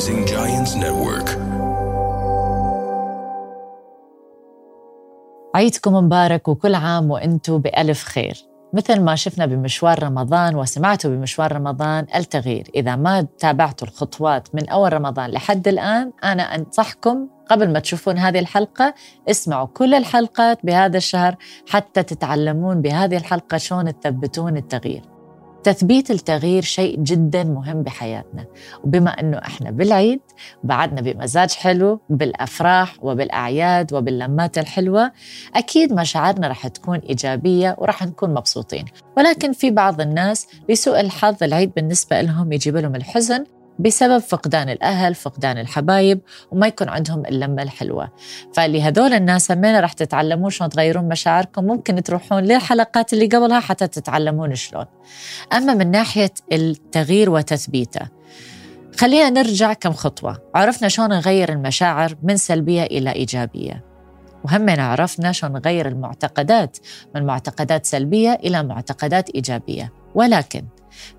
Rising Giants Network. عيدكم مبارك وكل عام وأنتم بألف خير. مثل ما شفنا بمشوار رمضان وسمعتوا بمشوار رمضان التغيير. إذا ما تابعتوا الخطوات من أول رمضان لحد الآن أنا أنصحكم قبل ما تشوفون هذه الحلقة اسمعوا كل الحلقات بهذا الشهر حتى تتعلمون بهذه الحلقة شلون تثبتون التغيير. تثبيت التغيير شيء جدا مهم بحياتنا. وبما إنه إحنا بالعيد بعدنا بمزاج حلو بالأفراح وبالأعياد وباللمات الحلوة أكيد مشاعرنا رح تكون إيجابية ورح نكون مبسوطين. ولكن في بعض الناس لسوء الحظ العيد بالنسبة لهم يجيب لهم الحزن بسبب فقدان الأهل فقدان الحبايب وما يكون عندهم اللمة الحلوة. فلهذول الناس همين رح تتعلمون شلون تغيرون مشاعركم. ممكن تروحون للحلقات اللي قبلها حتى تتعلمون شلون. أما من ناحية التغيير وتثبيته خلينا نرجع كم خطوة. عرفنا شلون نغير المشاعر من سلبية إلى إيجابية. وهم عرفنا شلون نغير المعتقدات من معتقدات سلبية إلى معتقدات إيجابية. ولكن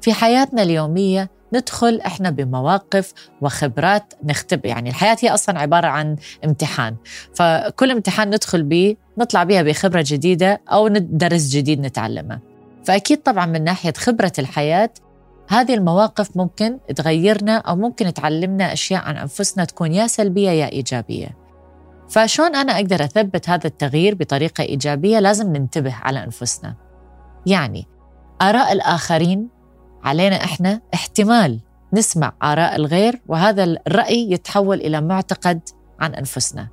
في حياتنا اليومية ندخل إحنا بمواقف وخبرات نختبر يعني الحياة هي أصلا عبارة عن امتحان. فكل امتحان ندخل به نطلع بها بخبرة جديدة أو درس جديد نتعلمه. فأكيد طبعا من ناحية خبرة الحياة هذه المواقف ممكن تغيرنا أو ممكن تعلمنا أشياء عن أنفسنا تكون يا سلبية يا إيجابية. فشون أنا أقدر أثبت هذا التغيير بطريقة إيجابية لازم ننتبه على أنفسنا. يعني آراء الآخرين علينا إحنا احتمال نسمع آراء الغير وهذا الرأي يتحول إلى معتقد عن أنفسنا.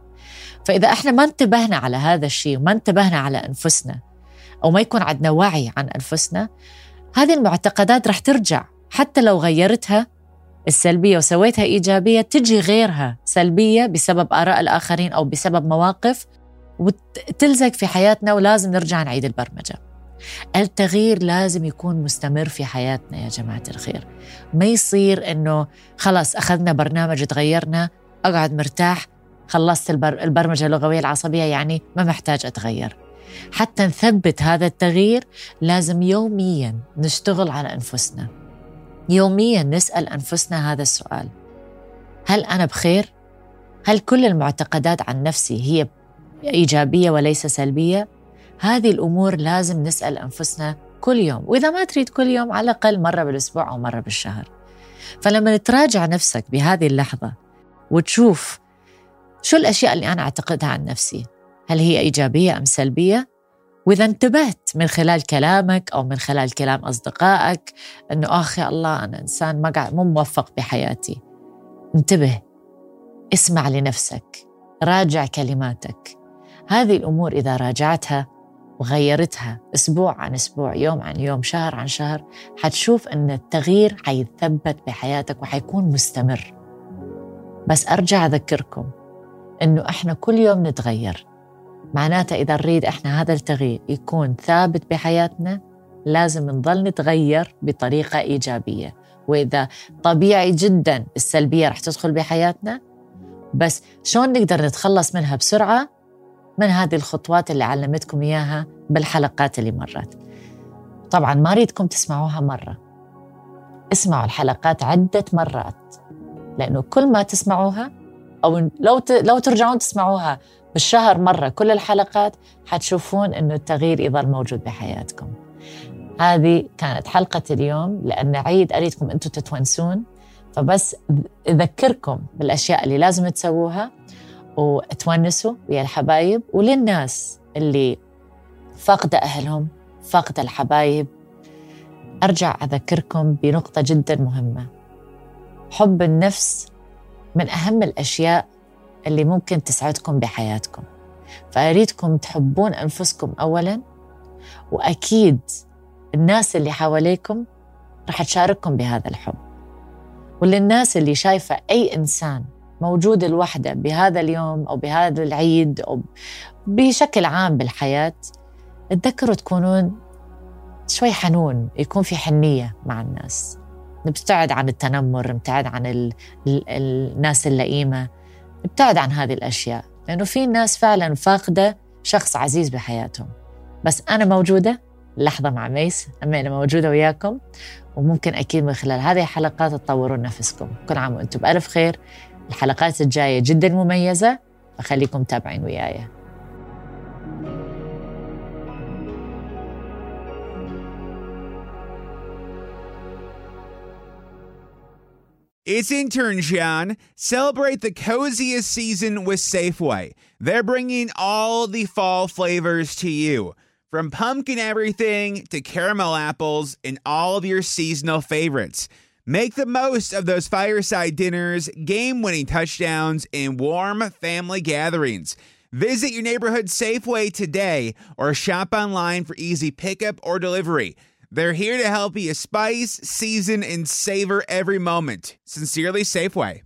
فإذا إحنا ما انتبهنا على هذا الشيء وما انتبهنا على أنفسنا أو ما يكون عندنا وعي عن أنفسنا هذه المعتقدات رح ترجع حتى لو غيرتها السلبية وسويتها إيجابية تجي غيرها سلبية بسبب آراء الآخرين أو بسبب مواقف وتلزق في حياتنا ولازم نرجع نعيد البرمجة. التغيير لازم يكون مستمر في حياتنا يا جماعة الخير ما يصير أنه خلاص أخذنا برنامج تغيرنا أقعد مرتاح خلصت البر... البرمجة اللغوية العصبية يعني ما محتاج أتغير حتى نثبت هذا التغيير لازم يوميا نشتغل على أنفسنا يوميا نسأل أنفسنا هذا السؤال هل أنا بخير؟ هل كل المعتقدات عن نفسي هي إيجابية وليس سلبية؟ هذه الأمور لازم نسأل أنفسنا كل يوم وإذا ما تريد كل يوم على الأقل مرة بالأسبوع أو مرة بالشهر. فلما تراجع نفسك بهذه اللحظة وتشوف شو الأشياء اللي أنا أعتقدها عن نفسي هل هي إيجابية أم سلبية؟ وإذا انتبهت من خلال كلامك أو من خلال كلام أصدقائك إنه آخ يا الله أنا إنسان ما مو موفق بحياتي. انتبه اسمع لنفسك راجع كلماتك. هذه الأمور إذا راجعتها وغيرتها أسبوع عن أسبوع يوم عن يوم شهر عن شهر حتشوف أن التغيير حيتثبت بحياتك وحيكون مستمر. بس أرجع أذكركم أنه إحنا كل يوم نتغير. معناته إذا نريد إحنا هذا التغيير يكون ثابت بحياتنا لازم نظل نتغير بطريقة إيجابية. وإذا طبيعي جدا السلبية رح تدخل بحياتنا بس شلون نقدر نتخلص منها بسرعة؟ من هذه الخطوات اللي علمتكم إياها بالحلقات اللي مرت؟ طبعا ما أريدكم تسمعوها مرة. اسمعوا الحلقات عدة مرات لأنه كل ما تسمعوها أو لو لو ترجعون تسمعوها بالشهر مرة كل الحلقات حتشوفون أنه التغيير يظل موجود بحياتكم. هذه كانت حلقة اليوم لأن عيد أريدكم أنتم تتونسون. فبس أذكركم بالأشياء اللي لازم تسووها. وتونسوا ويا الحبايب وللناس اللي فاقدة أهلهم فاقدة الحبايب أرجع أذكركم بنقطة جدا مهمة. حب النفس من أهم الأشياء اللي ممكن تسعدكم بحياتكم. فأريدكم تحبون أنفسكم أولا وأكيد الناس اللي حواليكم رح تشارككم بهذا الحب. وللناس اللي شايفة أي إنسان موجود الوحدة بهذا اليوم أو بهذا العيد أو بشكل عام بالحياة تذكروا تكونون شوي حنون يكون في حنية مع الناس. نبتعد عن التنمر نبتعد عن ال... ال... الناس اللئيمة نبتعد عن هذه الأشياء. لأنه في ناس فعلا فاقدة شخص عزيز بحياتهم. بس أنا موجودة لحظة مع ميس أما أنا موجودة وياكم وممكن أكيد من خلال هذه الحلقات تطورون نفسكم. كل عام وأنتم بألف خير. الحلقات الجاية جدا مميزة فخليكم تابعين وياي It's intern John. Celebrate the coziest season with Safeway. They're bringing all the fall flavors to you. From pumpkin everything to caramel apples and all of your seasonal favorites. Make the most of those fireside dinners, game winning touchdowns, and warm family gatherings. Visit your neighborhood Safeway today or shop online for easy pickup or delivery. They're here to help you spice, season, and savor every moment. Sincerely, Safeway.